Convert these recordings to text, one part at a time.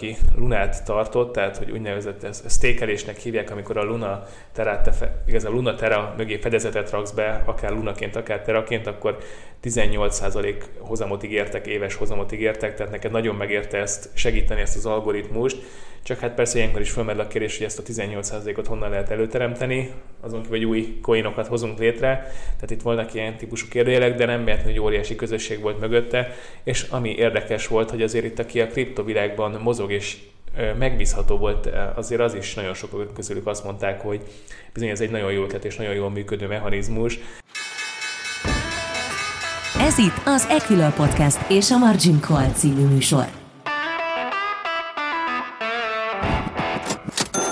aki Lunát tartott, tehát hogy úgynevezett ez, stékelésnek hívják, amikor a Luna terát, te, igaz, a Luna Terra mögé fedezetet raksz be, akár Lunaként, akár Teraként, akkor 18% hozamot ígértek, éves hozamot ígértek, tehát neked nagyon megérte ezt segíteni ezt az algoritmust, csak hát persze ilyenkor is felmerül a kérdés, hogy ezt a 18%-ot honnan lehet előteremteni, azon kívül, hogy új coinokat hozunk létre. Tehát itt voltak ilyen típusú kérdőjelek, de nem véletlenül, hogy óriási közösség volt mögötte. És ami érdekes volt, hogy azért itt, aki a kriptovilágban mozog és megbízható volt, azért az is nagyon sok közülük azt mondták, hogy bizony ez egy nagyon jó ötlet és nagyon jól működő mechanizmus. Ez itt az Equilor Podcast és a Margin Call című műsor.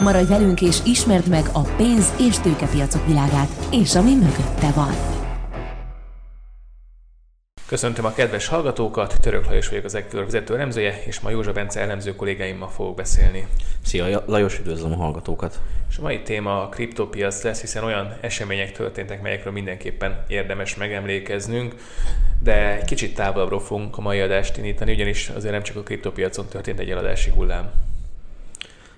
Maradj velünk és ismerd meg a pénz- és tőkepiacok világát, és ami mögötte van. Köszöntöm a kedves hallgatókat, Török Lajos vagyok az Equilor vezető elemzője, és ma Józsa Bence elemző kollégáimmal fogok beszélni. Szia, Lajos, üdvözlöm a hallgatókat! És a mai téma a kriptopiac lesz, hiszen olyan események történtek, melyekről mindenképpen érdemes megemlékeznünk, de egy kicsit távolabbról fogunk a mai adást indítani, ugyanis azért nem csak a kriptopiacon történt egy eladási hullám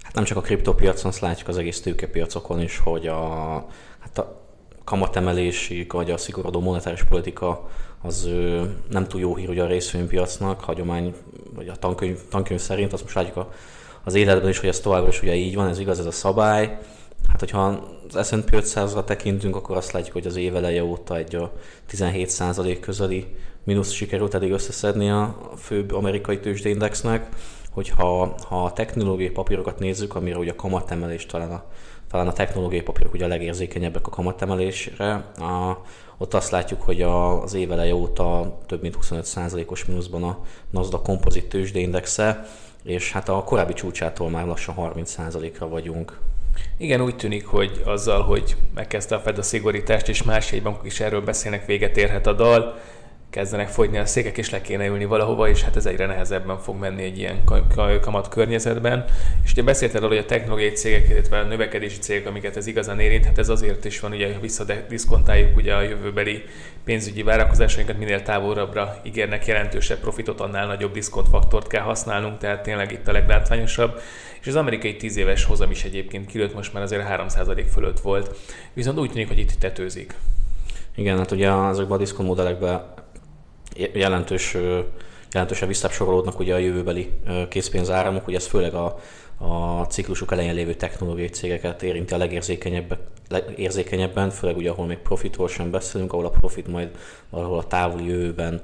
hát nem csak a kriptopiacon, azt látjuk az egész tőkepiacokon is, hogy a, hát a kamatemelési vagy a szigorodó monetáris politika az nem túl jó hír ugye a részvénypiacnak, hagyomány, vagy a tankönyv, tankönyv szerint, azt most látjuk a, az életben is, hogy ez továbbra is ugye így van, ez igaz, ez a szabály. Hát, hogyha az S&P 500-ra tekintünk, akkor azt látjuk, hogy az év eleje óta egy a 17% közeli mínusz sikerült eddig összeszedni a főbb amerikai tőzsdeindexnek hogyha ha a technológiai papírokat nézzük, amire ugye a kamatemelés talán a, talán a technológiai papírok ugye a legérzékenyebbek a kamatemelésre, a, ott azt látjuk, hogy az év eleje óta több mint 25%-os mínuszban a Nasdaq kompozit tőzsdeindexe, és hát a korábbi csúcsától már lassan 30%-ra vagyunk. Igen, úgy tűnik, hogy azzal, hogy megkezdte a Fed a szigorítást, és más bankok is erről beszélnek, véget érhet a dal kezdenek fogyni a székek, és le kéne ülni valahova, és hát ez egyre nehezebben fog menni egy ilyen kamat környezetben. És ugye beszélted arról, hogy a technológiai cégek, illetve a növekedési cégek, amiket ez igazán érint, hát ez azért is van, ugye, ha visszadiszkontáljuk ugye a jövőbeli pénzügyi várakozásainkat, minél távolabbra ígérnek jelentősebb profitot, annál nagyobb diszkontfaktort kell használnunk, tehát tényleg itt a leglátványosabb. És az amerikai 10 éves hozam is egyébként kilőtt, most már azért 3% fölött volt. Viszont úgy tűnik, hogy itt tetőzik. Igen, hát ugye azokban a diszkont modellekben jelentős, jelentősen visszasorolódnak ugye a jövőbeli készpénzáramok, ugye ez főleg a, a ciklusuk elején lévő technológiai cégeket érinti a legérzékenyebben, főleg ugye ahol még profitról sem beszélünk, ahol a profit majd valahol a távoli jövőben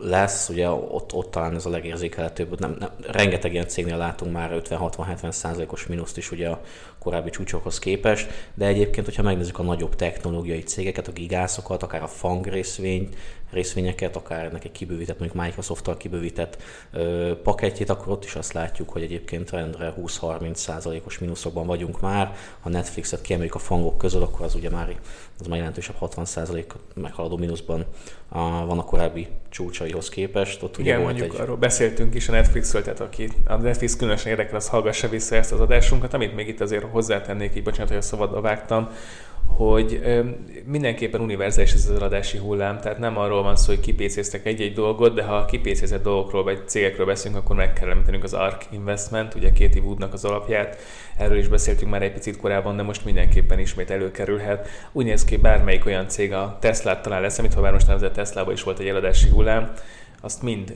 lesz, ugye ott, ott talán ez a legérzékelhetőbb, nem, nem, rengeteg ilyen cégnél látunk már 50-60-70 százalékos mínuszt is ugye a korábbi csúcsokhoz képest, de egyébként, hogyha megnézzük a nagyobb technológiai cégeket, a gigászokat, akár a FANG részvény, részvényeket, akár ennek egy kibővített, mondjuk Microsoft-tal kibővített ö, paketjét, akkor ott is azt látjuk, hogy egyébként rendre 20-30 százalékos mínuszokban vagyunk már. Ha Netflixet kiemeljük a fangok közül, akkor az ugye már, az már jelentősebb 60 százalék meghaladó mínuszban van a korábbi csúcsaihoz képest. Ott Igen, mondjuk egy... arról beszéltünk is a Netflixről, tehát aki a Netflix különösen érdekel, az hallgassa vissza ezt az adásunkat, amit még itt azért hozzátennék, így bocsánat, hogy a szabadba vágtam, hogy mindenképpen univerzális ez az eladási hullám, tehát nem arról van szó, hogy kipécéztek egy-egy dolgot, de ha kipécézett dolgokról vagy cégekről beszélünk, akkor meg kell említenünk az ARK Investment, ugye Kéti Woodnak az alapját, erről is beszéltünk már egy picit korábban, de most mindenképpen ismét előkerülhet. Úgy néz ki, bármelyik olyan cég, a Tesla talán lesz, amit ha bár most nevezett Tesla is volt egy eladási hullám, azt mind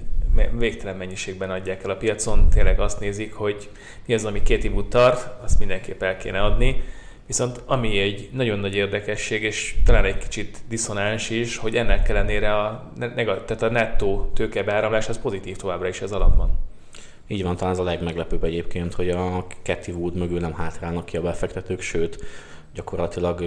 végtelen mennyiségben adják el a piacon, tényleg azt nézik, hogy mi az, ami két Wood tart, azt mindenképp el kéne adni, Viszont ami egy nagyon nagy érdekesség, és talán egy kicsit diszonáns is, hogy ennek ellenére a, tehát a nettó tőkebeáramlás az pozitív továbbra is az alapban. Így van, talán ez a legmeglepőbb egyébként, hogy a Cathy Wood mögül nem hátrálnak ki a befektetők, sőt, gyakorlatilag,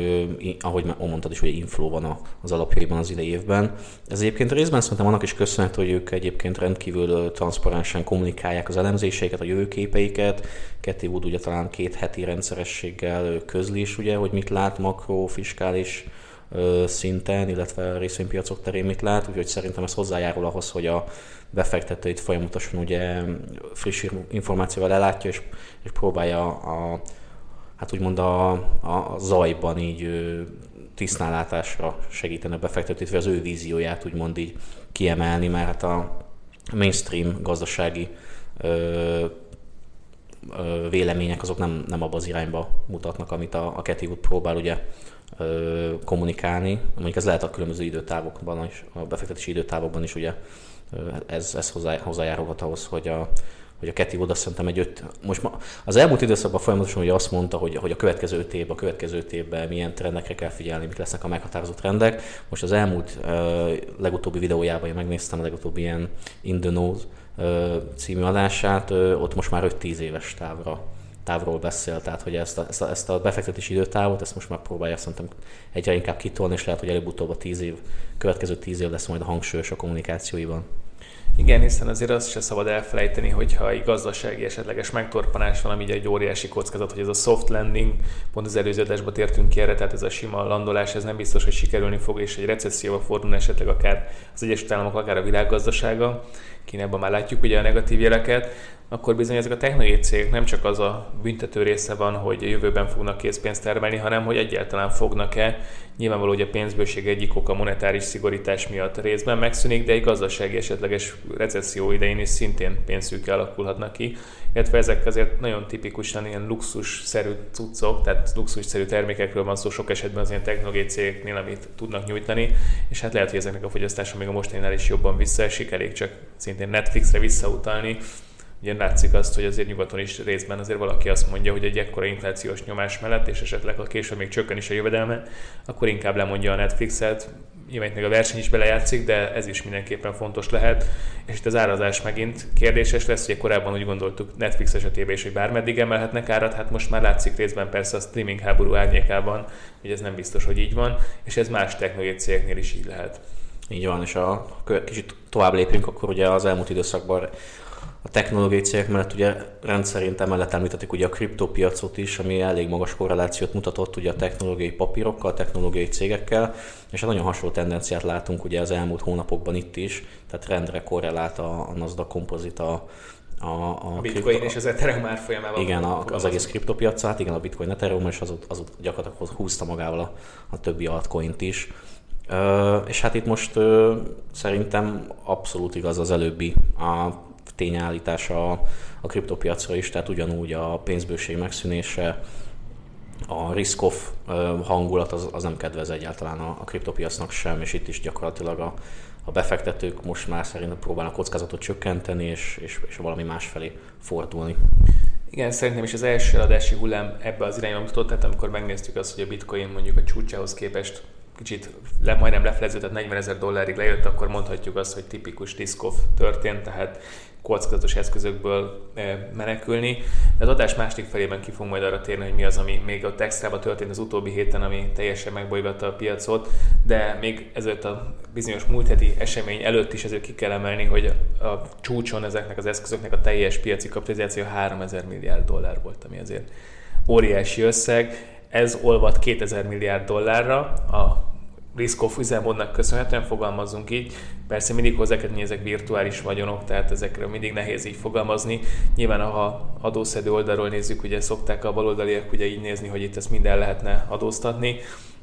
ahogy mondtad is, hogy inflow van az alapjaiban az idei évben. Ez egyébként részben szerintem annak is köszönhető, hogy ők egyébként rendkívül transzparensen kommunikálják az elemzéseiket, a jövőképeiket. Ketty Wood ugye talán két heti rendszerességgel közli is, ugye, hogy mit lát makro, fiskális szinten, illetve a részvénypiacok terén mit lát, úgyhogy szerintem ez hozzájárul ahhoz, hogy a befektetőit folyamatosan ugye friss információval ellátja, és, és próbálja a hát úgymond a, a zajban így tisztánlátásra segítene a befektetőt, vagy az ő vízióját úgymond így kiemelni, mert hát a mainstream gazdasági ö, vélemények azok nem, nem abba az irányba mutatnak, amit a, a Cathy Wood próbál ugye kommunikálni. Mondjuk ez lehet a különböző időtávokban is, a befektetési időtávokban is ugye ez, ez hozzá, hozzájárulhat ahhoz, hogy a, hogy a Keti oda szerintem egy öt, most ma, az elmúlt időszakban folyamatosan ugye azt mondta, hogy, hogy a következő öt év, a következő öt évben milyen trendekre kell figyelni, mik lesznek a meghatározó trendek. Most az elmúlt uh, legutóbbi videójában én megnéztem a legutóbbi ilyen In the Nose uh, című adását, uh, ott most már 5-10 éves távra távról beszél, tehát hogy ezt a, ezt a, ezt a befektetési időtávot, ezt most már próbálja szerintem egyre inkább kitolni, és lehet, hogy előbb-utóbb a tíz év, következő tíz év lesz majd a hangsúlyos a kommunikációiban. Igen, hiszen azért azt se szabad elfelejteni, hogyha egy gazdasági esetleges megtorpanás van, ami egy óriási kockázat, hogy ez a soft landing, pont az előző adásban tértünk ki erre, tehát ez a sima landolás, ez nem biztos, hogy sikerülni fog, és egy recesszióba fordul esetleg akár az Egyesült Államok, akár a világgazdasága. Kínában már látjuk ugye a negatív jeleket, akkor bizony ezek a technológiai cégek nem csak az a büntető része van, hogy a jövőben fognak készpénzt termelni, hanem hogy egyáltalán fognak-e. Nyilvánvaló, hogy a pénzbőség egyik oka monetáris szigorítás miatt részben megszűnik, de egy gazdasági esetleges recesszió idején is szintén pénzszűke alakulhatnak ki. Illetve ezek azért nagyon tipikusan ilyen luxusszerű cuccok, tehát luxusszerű termékekről van szó sok esetben az ilyen technológiai cégeknél, amit tudnak nyújtani, és hát lehet, hogy ezeknek a fogyasztása még a mostaninál is jobban visszaesik, elég csak szintén Netflixre visszautalni, Ugye látszik azt, hogy azért nyugaton is részben azért valaki azt mondja, hogy egy ekkora inflációs nyomás mellett, és esetleg ha később még csökken is a jövedelme, akkor inkább lemondja a Netflixet, nyilván még a verseny is belejátszik, de ez is mindenképpen fontos lehet. És itt az árazás megint kérdéses lesz, ugye korábban úgy gondoltuk Netflix esetében is, hogy bármeddig emelhetnek árat, hát most már látszik részben persze a streaming háború árnyékában, hogy ez nem biztos, hogy így van, és ez más technológiai cégeknél is így lehet. Így van, és a kicsit tovább lépünk, akkor ugye az elmúlt időszakban a technológiai cégek mellett ugye rendszerint emellett említetik ugye a kriptopiacot is, ami elég magas korrelációt mutatott ugye a technológiai papírokkal, a technológiai cégekkel, és egy nagyon hasonló tendenciát látunk ugye az elmúlt hónapokban itt is, tehát rendre korrelált a, a Nasdaq kompozit a, a, a, a bitcoin kripto... és az Ethereum árfolyamával. Igen, a, az egész kriptopiacát, igen, a bitcoin Ethereum, és az, az gyakorlatilag húzta magával a, a többi altcoint is. Uh, és hát itt most uh, szerintem abszolút igaz az előbbi. A tényállítása a, a kriptopiacra is, tehát ugyanúgy a pénzbőség megszűnése, a risk-off hangulat az, az nem kedvez egyáltalán a, a kriptopiacnak sem, és itt is gyakorlatilag a, a befektetők most már szerintem próbálnak kockázatot csökkenteni, és, és, és valami más felé fordulni. Igen, szerintem is az első adási hullám ebbe az irányba mutatott, tehát amikor megnéztük azt, hogy a bitcoin mondjuk a csúcsához képest kicsit le, majdnem lefeleződött, 40 ezer dollárig lejött, akkor mondhatjuk azt, hogy tipikus diszkov történt, tehát kockázatos eszközökből eh, menekülni. De az adás másik felében ki fog majd arra térni, hogy mi az, ami még a extrában történt az utóbbi héten, ami teljesen megbolygatta a piacot, de még ezelőtt a bizonyos múlt heti esemény előtt is ezért ki kell emelni, hogy a csúcson ezeknek az eszközöknek a teljes piaci kapitalizáció 3000 milliárd dollár volt, ami azért óriási összeg. Ez olvad 2000 milliárd dollárra, a risk-off üzemmódnak köszönhetően fogalmazunk így. Persze mindig hozzá kell, ezek virtuális vagyonok, tehát ezekről mindig nehéz így fogalmazni. Nyilván, ha adószedő oldalról nézzük, ugye szokták a baloldaliak ugye így nézni, hogy itt ezt minden lehetne adóztatni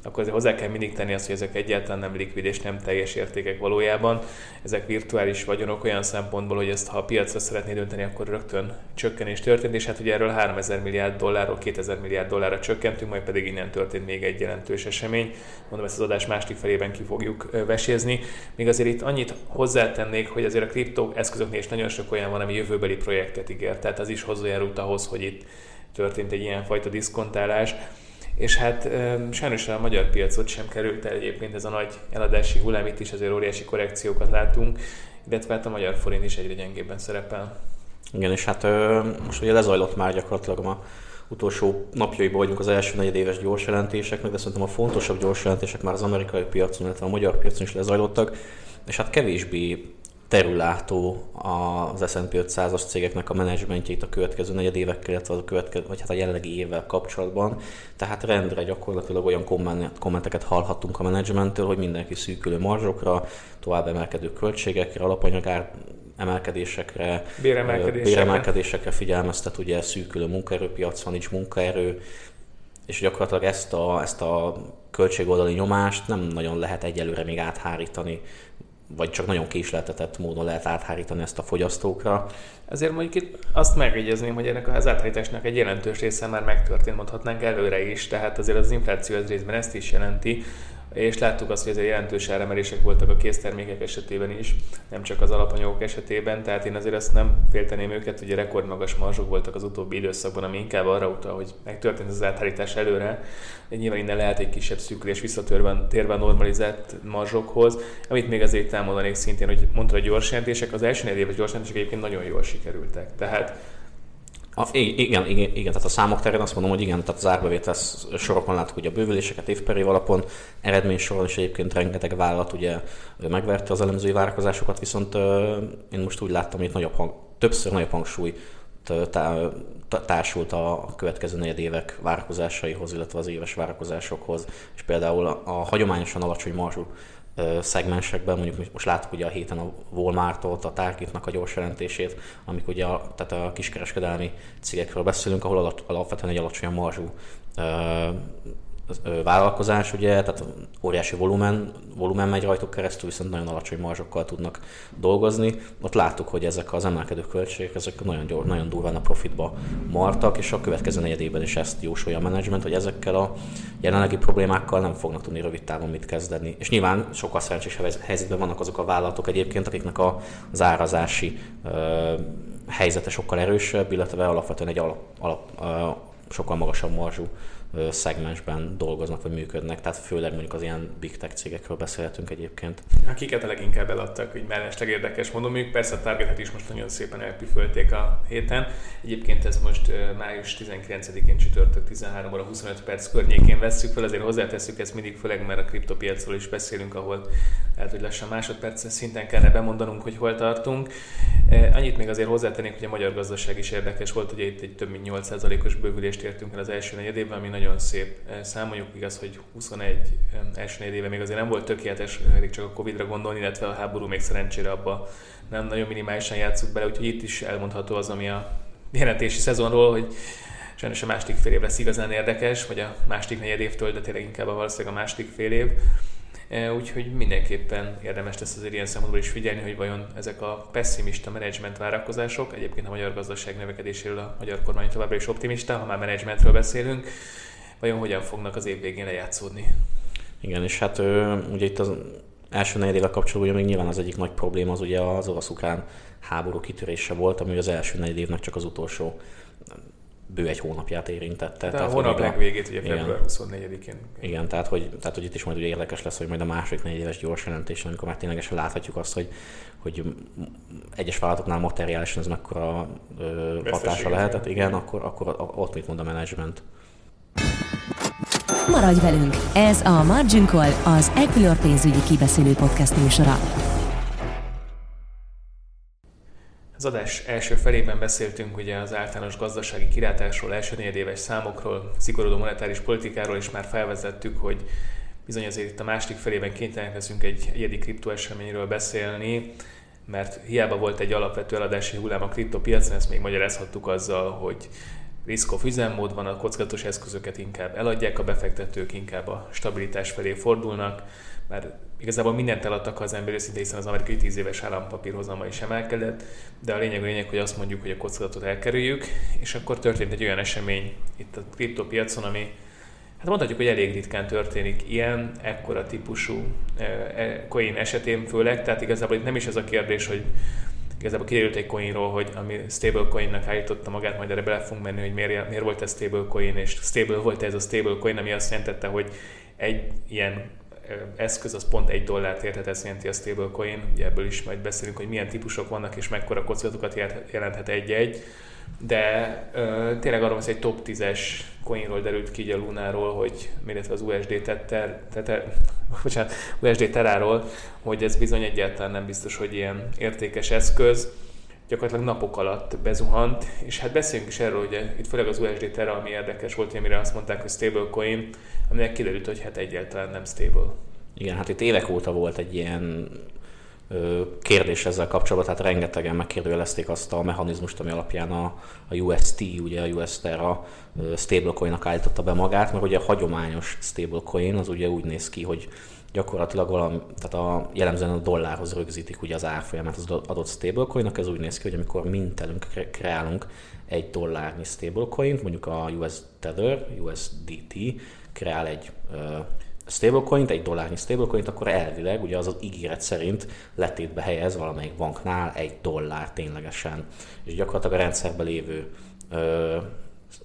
akkor azért hozzá kell mindig tenni azt, hogy ezek egyáltalán nem likvid és nem teljes értékek valójában. Ezek virtuális vagyonok olyan szempontból, hogy ezt ha a piacra szeretné dönteni, akkor rögtön csökkenés történt, és hát ugye erről 3000 milliárd dollárról 2000 milliárd dollárra csökkentünk, majd pedig innen történt még egy jelentős esemény. Mondom, ezt az adás másik felében ki fogjuk vesézni. Még azért itt annyit hozzátennék, hogy azért a kriptó eszközöknél is nagyon sok olyan van, ami jövőbeli projektet ígér. Tehát az is hozzájárult ahhoz, hogy itt történt egy ilyen fajta diszkontálás és hát sajnos a magyar piacot sem került el egyébként ez a nagy eladási hullám, itt is azért óriási korrekciókat látunk, illetve hát a magyar forint is egyre gyengébben szerepel. Igen, és hát most ugye lezajlott már gyakorlatilag a utolsó napjaiban vagyunk az első negyedéves gyors jelentéseknek, de szerintem a fontosabb gyors jelentések már az amerikai piacon, illetve a magyar piacon is lezajlottak, és hát kevésbé terülátó az S&P 500-as cégeknek a menedzsmentjét a következő negyedévekkel, illetve a, következő, vagy hát a jelenlegi évvel kapcsolatban. Tehát rendre gyakorlatilag olyan kommenteket hallhattunk a menedzsmenttől, hogy mindenki szűkülő marzsokra, tovább emelkedő költségekre, alapanyagár emelkedésekre, béremelkedésekre. béremelkedésekre figyelmeztet, ugye szűkülő munkaerőpiac van, nincs munkaerő, és gyakorlatilag ezt a, ezt a költségoldali nyomást nem nagyon lehet egyelőre még áthárítani vagy csak nagyon késleltetett módon lehet áthárítani ezt a fogyasztókra. Azért mondjuk itt azt megjegyezném, hogy ennek az áthárításnak egy jelentős része már megtörtént, mondhatnánk előre is, tehát azért az infláció ez részben ezt is jelenti, és láttuk azt, hogy ezért jelentős áremelések voltak a késztermékek esetében is, nem csak az alapanyagok esetében, tehát én azért azt nem félteném őket, hogy rekordmagas marzsok voltak az utóbbi időszakban, ami inkább arra utal, hogy megtörtént az áthárítás előre, nyilván innen lehet egy kisebb szűkülés visszatérve térve normalizált marzsokhoz, amit még azért támoganék szintén, hogy mondta a gyors jelentések, az első négy éves gyors jelentések egyébként nagyon jól sikerültek. Tehát a, igen, igen, igen, tehát a számok terén azt mondom, hogy igen, tehát az árbevétel sorokon látok ugye a bővüléseket év per év alapon, eredmény soron is egyébként rengeteg vállalat ugye megverte az elemzői várakozásokat, viszont én most úgy láttam, hogy nagyobb hang, többször nagyobb hangsúly társult a következő negyed évek várakozásaihoz, illetve az éves várakozásokhoz, és például a, a hagyományosan alacsony marzsú szegmensekben, mondjuk most láttuk ugye a héten a Walmartot, a Targetnak a gyors jelentését, amik ugye a, tehát a kiskereskedelmi cégekről beszélünk, ahol alapvetően egy alacsony marzsú vállalkozás, ugye, tehát óriási volumen, volumen megy rajtuk keresztül, viszont nagyon alacsony marzsokkal tudnak dolgozni. Ott láttuk, hogy ezek az emelkedő költségek, ezek nagyon, gyor, nagyon durván a profitba martak, és a következő negyedében is ezt jósolja a menedzsment, hogy ezekkel a jelenlegi problémákkal nem fognak tudni rövid távon mit kezdeni. És nyilván sokkal szerencsésebb helyzetben vannak azok a vállalatok egyébként, akiknek a zárazási helyzete sokkal erősebb, illetve alapvetően egy alap, alap, sokkal magasabb marzsú szegmensben dolgoznak vagy működnek, tehát főleg mondjuk az ilyen big tech cégekről beszélhetünk egyébként. Akiket a leginkább eladtak, hogy mellesleg érdekes mondom, ők persze a targetet is most nagyon szépen elpüfölték a héten. Egyébként ez most május 19-én csütörtök 13 óra 25 perc környékén vesszük fel, azért hozzátesszük ezt mindig, főleg mert a kriptopiacról is beszélünk, ahol lehet, hogy lassan másodperc szinten kellene bemondanunk, hogy hol tartunk. Annyit még azért hozzátennék, hogy a magyar gazdaság is érdekes volt, ugye itt egy több mint 8%-os bővülést értünk el az első negyedében, ami nagyon szép eh, szám, mondjuk igaz, hogy 21 első négy éve még azért nem volt tökéletes, elég csak a Covid-ra gondolni, illetve a háború még szerencsére abba nem nagyon minimálisan játszunk bele, úgyhogy itt is elmondható az, ami a jelentési szezonról, hogy sajnos a második fél év lesz igazán érdekes, vagy a második negyed évtől, de tényleg inkább a valószínűleg a második fél év. E, úgyhogy mindenképpen érdemes lesz azért ilyen szempontból is figyelni, hogy vajon ezek a pessimista menedzsment várakozások, egyébként a magyar gazdaság növekedéséről a magyar kormány továbbra is optimista, ha már menedzsmentről beszélünk, vajon hogyan fognak az év végén lejátszódni. Igen, és hát ugye itt az első negyedével kapcsolatban még nyilván az egyik nagy probléma az ugye az orosz-ukrán háború kitörése volt, ami az első negyed évnek csak az utolsó bő egy hónapját érintette. De tehát, a hónap legvégét, ugye február 24-én. Igen, tehát hogy, tehát hogy itt is majd ugye érdekes lesz, hogy majd a második negyedéves gyors jelentés, amikor már ténylegesen láthatjuk azt, hogy, hogy egyes vállalatoknál materiálisan ez mekkora ö, hatása lehetett, igen, akkor, akkor ott mit mond a menedzsment. Maradj velünk! Ez a Margin Call, az Equilor pénzügyi kibeszélő podcast műsora. Az adás első felében beszéltünk ugye az általános gazdasági kilátásról, első negyedéves számokról, szigorodó monetáris politikáról, és már felvezettük, hogy bizony azért itt a második felében kénytelenek leszünk egy egyedi kriptoeseményről beszélni, mert hiába volt egy alapvető eladási hullám a kriptopiacon, ezt még magyarázhattuk azzal, hogy risk-off üzemmód van, a kockázatos eszközöket inkább eladják, a befektetők inkább a stabilitás felé fordulnak, mert igazából mindent eladtak az emberi szinte, hiszen az amerikai 10 éves állampapír hozama is emelkedett, de a lényeg a lényeg, hogy azt mondjuk, hogy a kockázatot elkerüljük, és akkor történt egy olyan esemény itt a kriptopiacon, ami hát mondhatjuk, hogy elég ritkán történik ilyen, ekkora típusú eh, coin esetén főleg, tehát igazából itt nem is ez a kérdés, hogy igazából kiderült egy coinról, hogy ami stablecoinnak állította magát, majd erre bele fogunk menni, hogy miért, miért volt ez stablecoin, és stable volt ez a stablecoin, ami azt jelentette, hogy egy ilyen eszköz az pont egy dollárt érhet, ez jelenti a stablecoin, ugye ebből is majd beszélünk, hogy milyen típusok vannak, és mekkora kockázatokat jelenthet egy-egy de ö, tényleg arról hogy egy top 10-es coinról derült ki a Lunáról, hogy illetve az USD tether, tether, bocsánat, USD teráról, hogy ez bizony egyáltalán nem biztos, hogy ilyen értékes eszköz. Gyakorlatilag napok alatt bezuhant, és hát beszéljünk is erről, hogy itt főleg az USD Terra, ami érdekes volt, amire azt mondták, hogy stablecoin, aminek kiderült, hogy hát egyáltalán nem stable. Igen, hát itt évek óta volt egy ilyen kérdés ezzel kapcsolatban, tehát rengetegen megkérdőjelezték azt a mechanizmust, ami alapján a, a UST, ugye a US Terra stablecoinnak állította be magát, mert ugye a hagyományos stablecoin az ugye úgy néz ki, hogy gyakorlatilag valami, tehát a, jellemzően a dollárhoz rögzítik ugye az árfolyamát az adott stablecoinnak, ez úgy néz ki, hogy amikor mintelünk, kreálunk egy dollárnyi stablecoint, mondjuk a US Tether, USDT kreál egy stablecoint, egy dollárnyi stablecoint, akkor elvileg ugye az az ígéret szerint letétbe helyez valamelyik banknál egy dollár ténylegesen. És gyakorlatilag a rendszerben lévő uh,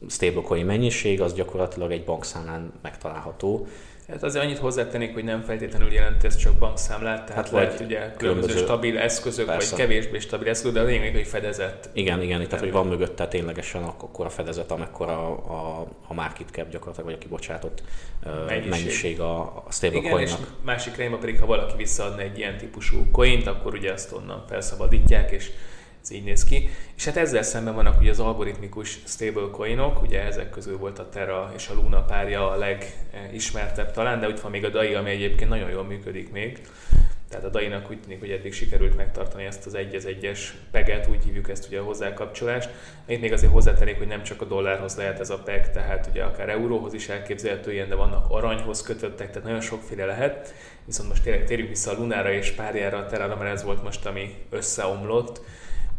stablecoin mennyiség az gyakorlatilag egy bankszámlán megtalálható, Hát azért annyit hozzátennék, hogy nem feltétlenül jelenti ez csak bankszámlát, tehát hát lehet ugye különböző stabil eszközök, persze. vagy kevésbé stabil eszközök, de a lényeg, hogy fedezett. Igen, igen, tehát hogy van mögötte ténylegesen akkor a fedezet, amekkora a, a, a market cap gyakorlatilag, vagy a kibocsátott mennyiség, mennyiség a, a stablecoinnak. Igen, és másik irányba pedig, ha valaki visszaadna egy ilyen típusú coint, akkor ugye azt onnan felszabadítják, és ez így néz ki. És hát ezzel szemben vannak ugye az algoritmikus stablecoinok, ugye ezek közül volt a Terra és a Luna párja a legismertebb talán, de úgy van még a DAI, ami egyébként nagyon jól működik még. Tehát a DAI-nak úgy tűnik, hogy eddig sikerült megtartani ezt az egy egyes peget, úgy hívjuk ezt ugye a hozzákapcsolást. Itt még azért hozzátennék, hogy nem csak a dollárhoz lehet ez a peg, tehát ugye akár euróhoz is elképzelhető ilyen, de vannak aranyhoz kötöttek, tehát nagyon sokféle lehet. Viszont most térjünk vissza a Lunára és párjára, a Terra, mert ez volt most, ami összeomlott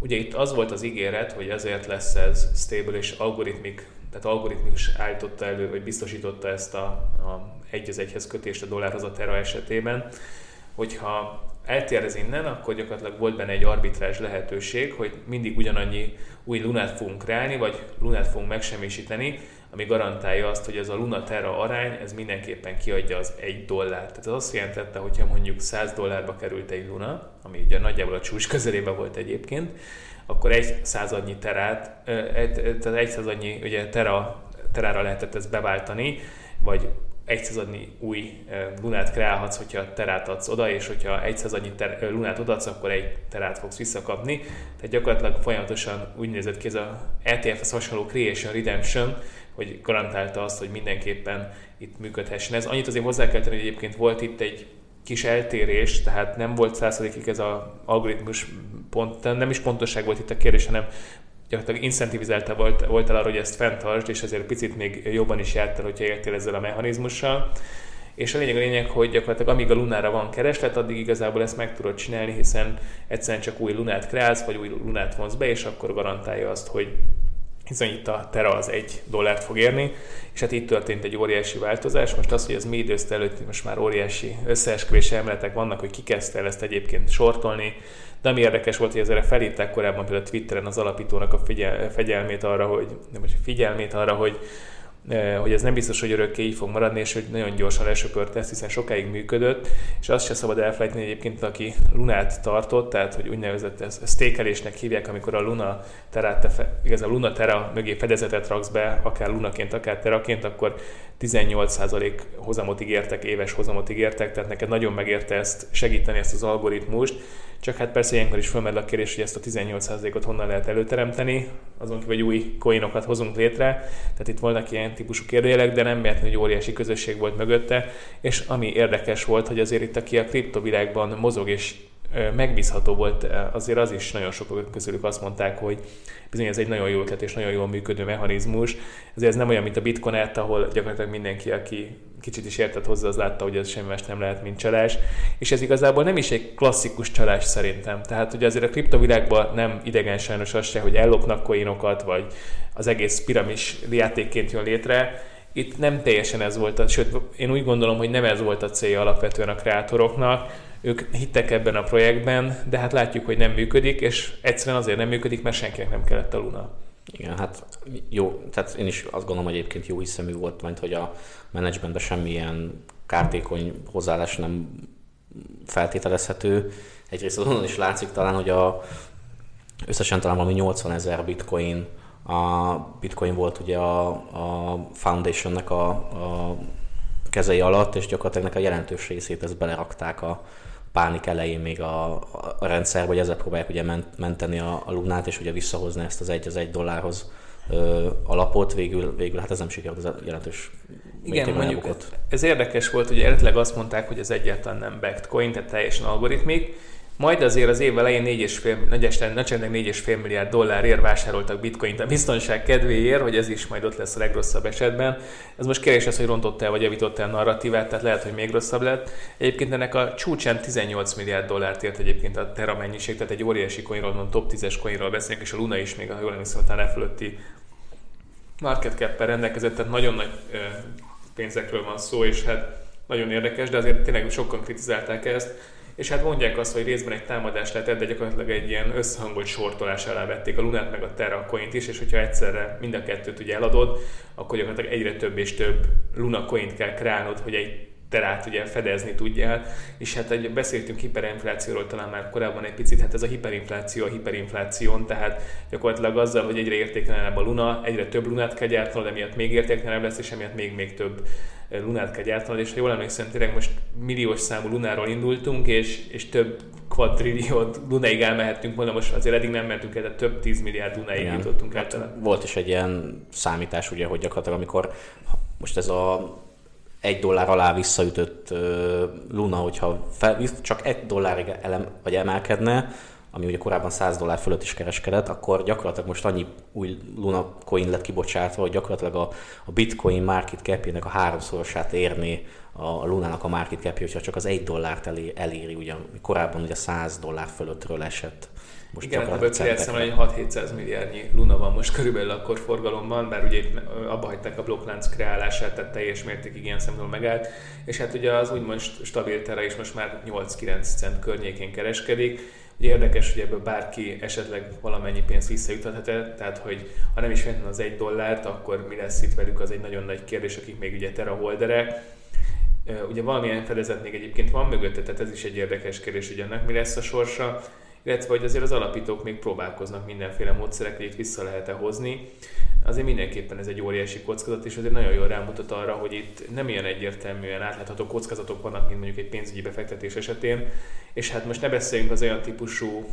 Ugye itt az volt az ígéret, hogy ezért lesz ez stable és algoritmik, tehát algoritmikus állította elő, vagy biztosította ezt a, a egy az egyhez kötést a dollárhoz a Terra esetében, hogyha eltér ez innen, akkor gyakorlatilag volt benne egy arbitrás lehetőség, hogy mindig ugyanannyi új lunát fogunk kreálni, vagy lunát fogunk megsemmisíteni, ami garantálja azt, hogy ez a Luna Terra arány, ez mindenképpen kiadja az egy dollárt. Tehát ez azt jelentette, hogyha mondjuk 100 dollárba került egy Luna, ami ugye nagyjából a csúcs közelében volt egyébként, akkor egy századnyi terát, tehát egy századnyi ugye tera, terára lehetett ezt beváltani, vagy egy századnyi új lunát kreálhatsz, hogyha terát adsz oda, és hogyha egy századnyi ter- lunát odaadsz, akkor egy terát fogsz visszakapni. Tehát gyakorlatilag folyamatosan úgy nézett ki ez a ETF-hez hasonló Creation Redemption, hogy garantálta azt, hogy mindenképpen itt működhessen. Ez annyit azért hozzá kell tenni, hogy egyébként volt itt egy kis eltérés, tehát nem volt százszerzékig ez az algoritmus pont, nem is pontosság volt itt a kérdés, hanem gyakorlatilag incentivizálta volt, volt el arra, hogy ezt fenntartsd, és ezért picit még jobban is jártál, hogyha értél ezzel a mechanizmussal. És a lényeg a lényeg, hogy gyakorlatilag amíg a lunára van kereslet, addig igazából ezt meg tudod csinálni, hiszen egyszerűen csak új lunát kreálsz, vagy új lunát vonsz be, és akkor garantálja azt, hogy hiszen itt a Tera az egy dollárt fog érni, és hát itt történt egy óriási változás. Most az, hogy ez mi időzt előtt most már óriási összeesküvés elméletek vannak, hogy ki kezdte el ezt egyébként sortolni, de ami érdekes volt, hogy ezzel felhívták korábban például Twitteren az alapítónak a figyel, fegyelmét arra, hogy, nem most figyelmét arra, hogy hogy ez nem biztos, hogy örökké így fog maradni, és hogy nagyon gyorsan lesöpört ezt, hiszen sokáig működött, és azt se szabad elfelejteni egyébként, aki Lunát tartott, tehát hogy úgynevezett ez, stékelésnek hívják, amikor a Luna terát, igaz, a Luna Terra mögé fedezetet raksz be, akár Lunaként, akár Teraként, akkor 18% hozamot ígértek, éves hozamot ígértek, tehát neked nagyon megérte ezt segíteni ezt az algoritmust, csak hát persze ilyenkor is fölmerül a kérdés, hogy ezt a 18%-ot honnan lehet előteremteni, azon kívül, hogy új coinokat hozunk létre. Tehát itt voltak ilyen típusú kérdőjelek, de nem véletlenül, hogy óriási közösség volt mögötte. És ami érdekes volt, hogy azért itt, aki a kriptovilágban mozog és megbízható volt, azért az is nagyon sok közülük azt mondták, hogy bizony ez egy nagyon jó ötlet és nagyon jól működő mechanizmus. Ezért ez nem olyan, mint a Bitcoin ahol gyakorlatilag mindenki, aki kicsit is értett hozzá, az látta, hogy ez semmi más nem lehet, mint csalás. És ez igazából nem is egy klasszikus csalás szerintem. Tehát ugye azért a kriptovilágban nem idegen sajnos az se, hogy ellopnak coinokat, vagy az egész piramis játékként jön létre. Itt nem teljesen ez volt, a, sőt, én úgy gondolom, hogy nem ez volt a célja alapvetően a kreátoroknak, ők hittek ebben a projektben, de hát látjuk, hogy nem működik, és egyszerűen azért nem működik, mert senkinek nem kellett a Luna. Igen, hát jó, tehát én is azt gondolom, hogy egyébként jó hiszemű volt, mert hogy a menedzsmentben semmilyen kártékony hozzáállás nem feltételezhető. Egyrészt azon is látszik talán, hogy a, összesen talán valami 80 ezer bitcoin, a bitcoin volt ugye a, a foundationnek a, a kezei alatt, és gyakorlatilag a jelentős részét ezt belerakták a, pánik elején még a, a rendszer, hogy ezzel próbálják ugye menteni a, a lunát, és ugye visszahozni ezt az egy az egy dollárhoz ö, alapot, végül, végül hát ez nem sikerült, ez jelentős igen, mondjuk elbukott. ez érdekes volt, hogy eredetileg azt mondták, hogy ez egyáltalán nem backed coin, tehát teljesen algoritmik, Majd azért az év elején 4,5, nagyjából 4,5 milliárd dollárért vásároltak bitcoint a biztonság kedvéért, hogy ez is majd ott lesz a legrosszabb esetben. Ez most kérdés az, hogy rontott el vagy javított el narratívát, tehát lehet, hogy még rosszabb lett. Egyébként ennek a csúcsán 18 milliárd dollárt ért egyébként a Terra mennyiség, tehát egy óriási coinról, mondom, top 10-es coinról beszélünk, és a Luna is még, a jól emlékszem, talán fölötti market cap rendelkezett, tehát nagyon nagy pénzekről van szó, és hát nagyon érdekes, de azért tényleg sokan kritizálták ezt és hát mondják azt, hogy részben egy támadás lett, de gyakorlatilag egy ilyen összehangolt sortolás alá vették a Lunát meg a Terra coint is, és hogyha egyszerre mind a kettőt ugye eladod, akkor gyakorlatilag egyre több és több Luna coint kell kreálnod, hogy egy terát ugye fedezni tudjál, és hát egy, beszéltünk hiperinflációról talán már korábban egy picit, hát ez a hiperinfláció a hiperinfláción, tehát gyakorlatilag azzal, hogy egyre értéktelenebb a luna, egyre több lunát kell gyártanod, emiatt még értéktelenebb lesz, és emiatt még, még több lunát kell gyártanod, és ha jól emlékszem, tényleg most milliós számú lunáról indultunk, és, és több kvadrillió lunáig elmehettünk volna, most azért eddig nem mentünk el, de több 10 milliárd lunáig jutottunk hát Volt is egy ilyen számítás, ugye, hogy gyakorlatilag amikor most ez a egy dollár alá visszaütött uh, Luna, hogyha fel, csak egy dollárig elem, vagy emelkedne, ami ugye korábban 100 dollár fölött is kereskedett, akkor gyakorlatilag most annyi új Luna coin lett kibocsátva, hogy gyakorlatilag a, a bitcoin market cap a háromszorosát érni a Lunának a market cap hogyha csak az egy dollárt elé, eléri, ugye korábban ugye 100 dollár fölöttről esett. Most Igen, ebből kijelzem, hogy 6-700 milliárdnyi Luna van most körülbelül akkor forgalomban, bár ugye abba hagyták a blokklánc kreálását, tehát teljes mértékig ilyen szempontból megállt, és hát ugye az úgymond stabil tere is most már 8-9 cent környékén kereskedik, érdekes, hogy ebből bárki esetleg valamennyi pénzt visszajuthat, tehát hogy ha nem is az egy dollárt, akkor mi lesz itt velük, az egy nagyon nagy kérdés, akik még ugye teraholderek. Ugye valamilyen fedezet még egyébként van mögötte, tehát ez is egy érdekes kérdés, hogy ennek mi lesz a sorsa illetve hogy azért az alapítók még próbálkoznak mindenféle módszerek, hogy itt vissza lehet-e hozni. Azért mindenképpen ez egy óriási kockázat, és azért nagyon jól rámutat arra, hogy itt nem ilyen egyértelműen átlátható kockázatok vannak, mint mondjuk egy pénzügyi befektetés esetén, és hát most ne beszéljünk az olyan típusú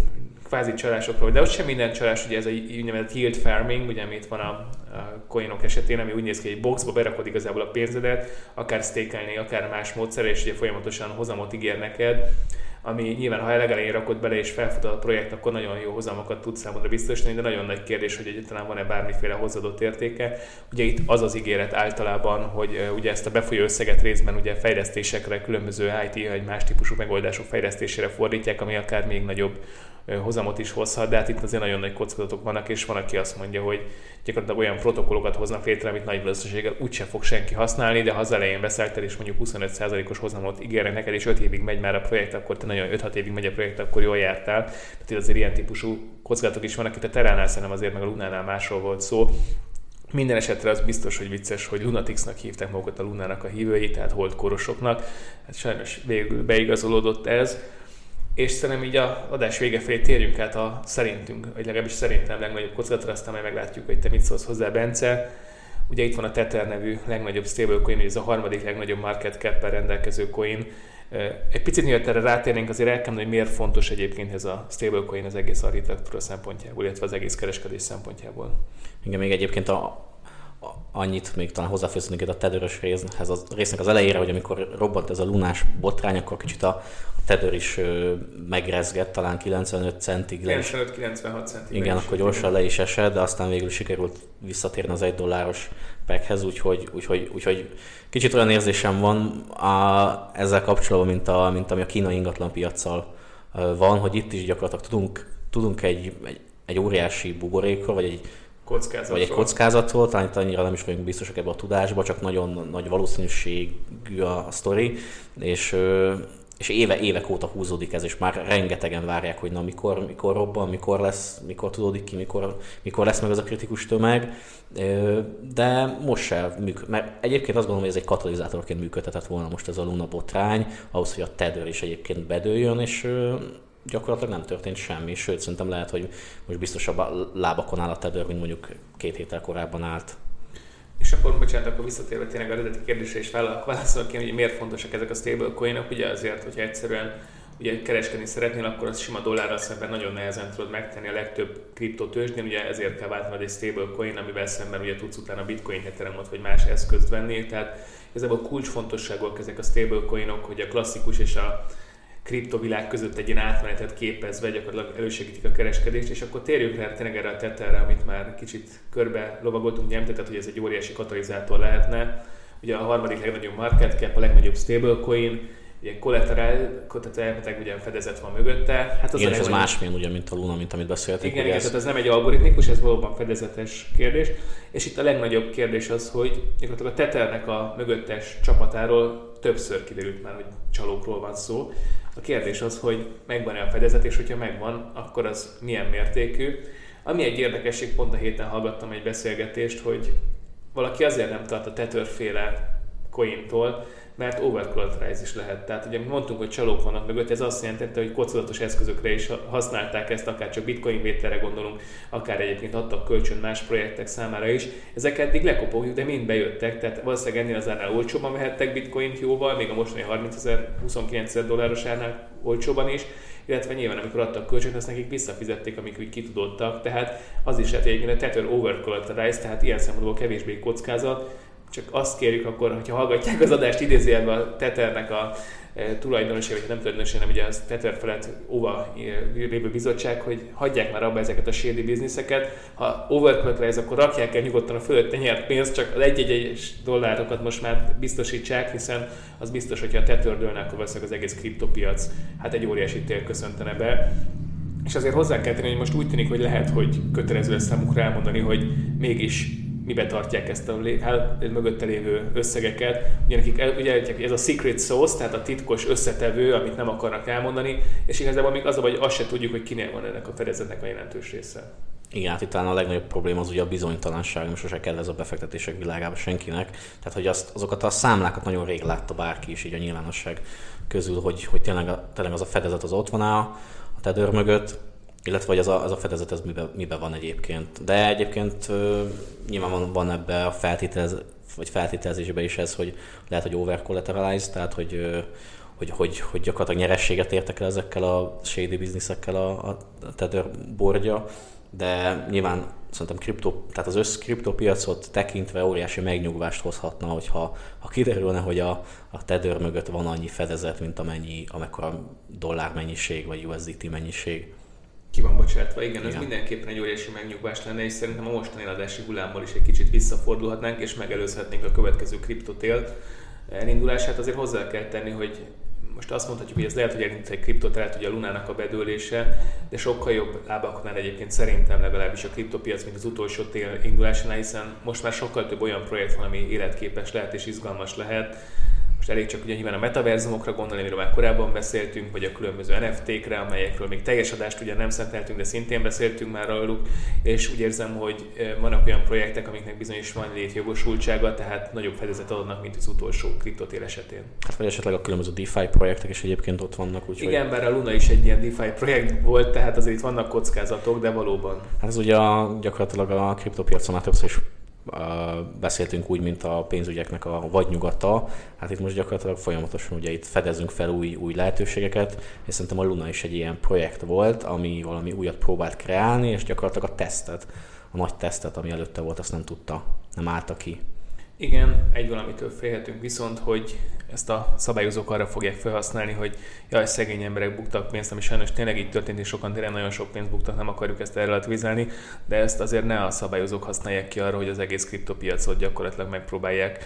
kvázi csalásokról, de ott sem minden csalás, ugye ez a úgynevezett yield farming, ugye amit van a, a coinok esetén, ami úgy néz ki, hogy egy boxba berakod igazából a pénzedet, akár stakelni, akár más módszerrel, és ugye folyamatosan hozamot ígér neked, ami nyilván, ha legelején rakod bele és felfut a projekt, akkor nagyon jó hozamokat tud számodra biztosítani, de nagyon nagy kérdés, hogy egyáltalán van-e bármiféle hozzáadott értéke. Ugye itt az az ígéret általában, hogy ugye ezt a befolyó összeget részben ugye fejlesztésekre, különböző IT vagy más típusú megoldások fejlesztésére fordítják, ami akár még nagyobb hozamot is hozhat, de hát itt azért nagyon nagy kockázatok vannak, és van, aki azt mondja, hogy gyakorlatilag olyan protokollokat hoznak létre, amit nagy valószínűséggel úgyse fog senki használni, de ha az elején beszálltál, és mondjuk 25%-os hozamot ígérnek neked, és 5 évig megy már a projekt, akkor te nagyon 5-6 évig megy a projekt, akkor jól jártál. Tehát azért ilyen típusú kockázatok is vannak, itt a Teránál szerintem azért meg a Lunánál másról volt szó, minden esetre az biztos, hogy vicces, hogy Lunatixnak hívták magukat a Lunának a hívői, tehát holdkorosoknak. Hát sajnos végül beigazolódott ez és szerintem így a adás vége felé térjünk át a szerintünk, vagy legalábbis szerintem legnagyobb kockázatra, aztán majd meglátjuk, hogy te mit szólsz hozzá, Bence. Ugye itt van a Tether nevű legnagyobb stablecoin, ez a harmadik legnagyobb market cap rendelkező coin. Egy picit mielőtt erre rátérnénk, azért el kell hogy miért fontos egyébként ez a stablecoin az egész architektúra szempontjából, illetve az egész kereskedés szempontjából. Igen, még egyébként a, annyit még talán hozzáfűznék a tedőrös részhez, az résznek az elejére, hogy amikor robbant ez a lunás botrány, akkor kicsit a, a tedőr is ö, megrezgett, talán 95 centig le 95-96 centig. Igen, akkor gyorsan le is esett, de aztán végül sikerült visszatérni az egy dolláros pekhez, úgyhogy, úgyhogy, úgyhogy kicsit olyan érzésem van a, ezzel kapcsolatban, mint, a, mint ami a kínai ingatlan piacsal van, hogy itt is gyakorlatilag tudunk, tudunk egy, egy, egy óriási buborékról, vagy egy kockázatról. Vagy egy kockázatról, talán itt annyira nem is vagyunk biztosak ebbe a tudásba, csak nagyon nagy valószínűségű a, a sztori, és, és éve, évek óta húzódik ez, és már rengetegen várják, hogy na mikor, mikor robban, mikor lesz, mikor tudódik ki, mikor, mikor lesz meg az a kritikus tömeg, de most se működik, mert egyébként azt gondolom, hogy ez egy katalizátorként működhetett volna most ez a Luna botrány, ahhoz, hogy a Tether is egyébként bedőljön, és gyakorlatilag nem történt semmi, sőt szerintem lehet, hogy most biztosabb a lábakon áll a Tether, mint mondjuk két héttel korábban állt. És akkor, bocsánat, akkor visszatérve tényleg a eredeti kérdésre is válaszolok én, hogy miért fontosak ezek a stablecoinok, ugye azért, hogyha egyszerűen ugye kereskedni szeretnél, akkor az sima dollárral szemben nagyon nehezen tudod megtenni a legtöbb kriptotőzsdén, ugye ezért kell váltanod egy stablecoin, amivel szemben ugye tudsz utána bitcoin ethereumot vagy más eszközt venni, tehát igazából kulcsfontosságúak ezek a stablecoinok, hogy a klasszikus és a kriptovilág között egy ilyen átmenetet képezve gyakorlatilag elősegítik a kereskedést, és akkor térjünk rá tényleg erre a tettelre, amit már kicsit körbe lovagoltunk, ugye említetted, hogy ez egy óriási katalizátor lehetne. Ugye a harmadik legnagyobb market cap, a legnagyobb stablecoin, ilyen collateral, tehát ugye fedezet van mögötte. Hát az igen, ez másmilyen ugye, mint a Luna, mint amit beszéltünk. Igen, igen, tehát ez nem egy algoritmikus, ez valóban fedezetes kérdés. És itt a legnagyobb kérdés az, hogy gyakorlatilag a Tethernek a mögöttes csapatáról többször kiderült már, hogy csalókról van szó. A kérdés az, hogy megvan-e a fedezet, és hogyha megvan, akkor az milyen mértékű. Ami egy érdekesség, pont a héten hallgattam egy beszélgetést, hogy valaki azért nem tart a tetőrféle cointól, mert overcollateralize is lehet. Tehát ugye, mondtunk, hogy csalók vannak mögött, ez azt jelentette, hogy kockázatos eszközökre is használták ezt, akár csak bitcoin vételre gondolunk, akár egyébként adtak kölcsön más projektek számára is. Ezek eddig lekopogjuk, de mind bejöttek, tehát valószínűleg ennél az árnál olcsóban vehettek bitcoint jóval, még a mostani 30 ezer, 29 ezer dolláros árnál olcsóban is, illetve nyilván amikor adtak kölcsönt, azt nekik visszafizették, amik úgy kitudottak, tehát az is lehet, hogy egyébként a tether overcollateralize, tehát ilyen szempontból kevésbé kockázat, csak azt kérjük akkor, hogyha hallgatják az adást idézőjelben a Tethernek a e, tulajdonosi, vagy nem tulajdonosi, hanem ugye az Tether felett óva e, lévő bizottság, hogy hagyják már abba ezeket a shady bizniszeket. Ha overcollateralize, akkor rakják el nyugodtan a fölötte nyert pénzt, csak az egy-egy dollárokat most már biztosítsák, hiszen az biztos, hogyha a Tether dőlne, akkor az egész kriptopiac hát egy óriási tél köszöntene be. És azért hozzá kell tenni, hogy most úgy tűnik, hogy lehet, hogy kötelező lesz számukra elmondani, hogy mégis mibe tartják ezt a el, mögötte lévő összegeket. Ugye, nekik, ugye ez a secret sauce, tehát a titkos összetevő, amit nem akarnak elmondani, és igazából még az a hogy azt se tudjuk, hogy kinél van ennek a fedezetnek a jelentős része. Igen, hát itt talán a legnagyobb probléma az ugye a bizonytalanság, most sose kell ez a befektetések világába senkinek. Tehát, hogy azt, azokat a számlákat nagyon rég látta bárki is így a nyilvánosság közül, hogy, hogy tényleg, tényleg az a fedezet az ott van a, a tedőr mögött, illetve hogy az a, az a fedezet ez mibe, mibe van egyébként. De egyébként nyilván van, van ebbe a feltételez, vagy feltételezésben is ez, hogy lehet, hogy over tehát hogy, hogy, hogy, hogy gyakorlatilag nyerességet értek el ezekkel a shady bizniszekkel a, a Tether bordja, de nyilván szerintem kripto, tehát az össz kriptopiacot tekintve óriási megnyugvást hozhatna, hogyha ha kiderülne, hogy a, a Tether mögött van annyi fedezet, mint amennyi, amekkora dollár mennyiség, vagy USDT mennyiség ki van bocsátva. Igen, Igen, ez mindenképpen egy óriási megnyugvás lenne, és szerintem a mostani eladási hullámból is egy kicsit visszafordulhatnánk, és megelőzhetnénk a következő kriptotél elindulását. Azért hozzá kell tenni, hogy most azt mondhatjuk, hogy ez lehet, hogy elindult egy kriptotelet, ugye a Lunának a bedőlése, de sokkal jobb lábaknál egyébként szerintem legalábbis a kriptopiac, mint az utolsó tél indulásánál, hiszen most már sokkal több olyan projekt van, ami életképes lehet és izgalmas lehet most elég csak ugye nyilván a metaverzumokra gondolni, amiről már korábban beszéltünk, vagy a különböző NFT-kre, amelyekről még teljes adást ugye nem szenteltünk, de szintén beszéltünk már róluk, és úgy érzem, hogy vannak olyan projektek, amiknek bizonyos van létjogosultsága, tehát nagyobb fedezet adnak, mint az utolsó kriptotél esetén. Hát vagy esetleg a különböző DeFi projektek is egyébként ott vannak. Úgy, Igen, bár a Luna is egy ilyen DeFi projekt volt, tehát azért itt vannak kockázatok, de valóban. Hát ez ugye a, gyakorlatilag a kriptopiacon már többször is beszéltünk úgy, mint a pénzügyeknek a vadnyugata, hát itt most gyakorlatilag folyamatosan ugye itt fedezünk fel új, új lehetőségeket, és szerintem a Luna is egy ilyen projekt volt, ami valami újat próbált kreálni, és gyakorlatilag a tesztet, a nagy tesztet, ami előtte volt, azt nem tudta, nem állta ki. Igen, egy valamitől félhetünk viszont, hogy ezt a szabályozók arra fogják felhasználni, hogy jaj, szegény emberek buktak pénzt, ami sajnos tényleg így történt, és sokan tényleg nagyon sok pénzt buktak, nem akarjuk ezt relativizálni, de ezt azért ne a szabályozók használják ki arra, hogy az egész kriptopiacot gyakorlatilag megpróbálják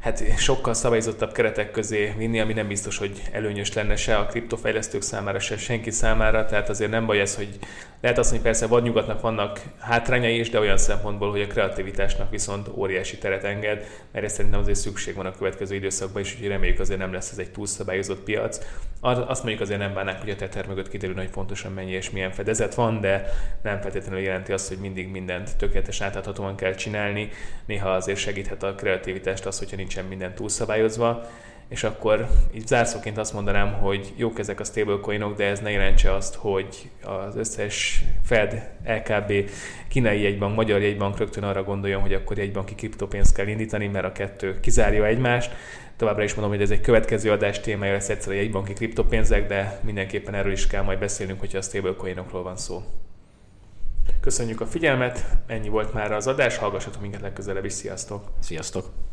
hát sokkal szabályozottabb keretek közé vinni, ami nem biztos, hogy előnyös lenne se a kriptofejlesztők számára, se senki számára, tehát azért nem baj ez, hogy lehet azt mondani, persze vadnyugatnak vannak hátrányai is, de olyan szempontból, hogy a kreativitásnak viszont óriási teret enged, mert ezt szerintem azért szükség van a következő időszakban is, úgyhogy reméljük azért nem lesz ez egy túlszabályozott piac. Azt mondjuk azért nem bánnák, hogy a tether mögött kiderül, hogy pontosan mennyi és milyen fedezet van, de nem feltétlenül jelenti azt, hogy mindig mindent tökéletes átláthatóan kell csinálni. Néha azért segíthet a kreativitást az, hogyha nincsen minden túlszabályozva és akkor így zárszóként azt mondanám, hogy jók ezek a stablecoinok, de ez ne jelentse azt, hogy az összes Fed, LKB, kínai jegybank, magyar jegybank rögtön arra gondoljon, hogy akkor jegybanki kriptopénzt kell indítani, mert a kettő kizárja egymást. Továbbra is mondom, hogy ez egy következő adás témája lesz egyszer a jegybanki kriptopénzek, de mindenképpen erről is kell majd beszélnünk, hogyha a stablecoinokról van szó. Köszönjük a figyelmet, ennyi volt már az adás, hallgassatok minket legközelebb is, sziasztok! Sziasztok!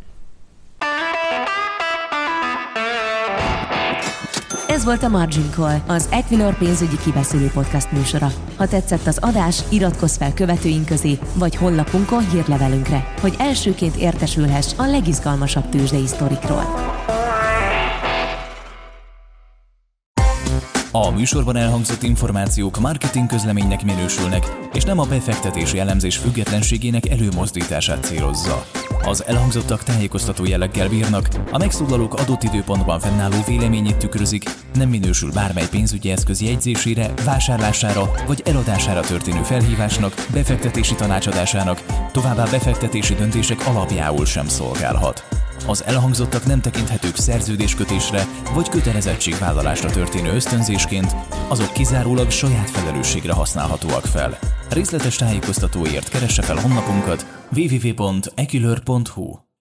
Volt a Margin Call, az Equilor pénzügyi kibeszélő podcast műsora. Ha tetszett az adás, iratkozz fel követőink közé, vagy honlapunkon hírlevelünkre, hogy elsőként értesülhess a legizgalmasabb tőzsdei sztorikról. A műsorban elhangzott információk marketing közleménynek minősülnek, és nem a befektetési elemzés függetlenségének előmozdítását célozza. Az elhangzottak tájékoztató jelleggel bírnak, a megszólalók adott időpontban fennálló véleményét tükrözik, nem minősül bármely pénzügyi eszköz jegyzésére, vásárlására vagy eladására történő felhívásnak, befektetési tanácsadásának, továbbá befektetési döntések alapjául sem szolgálhat. Az elhangzottak nem tekinthetők szerződéskötésre vagy kötelezettségvállalásra történő ösztönzésként, azok kizárólag saját felelősségre használhatóak fel. Részletes tájékoztatóért keresse fel honlapunkat www.ekilör.hu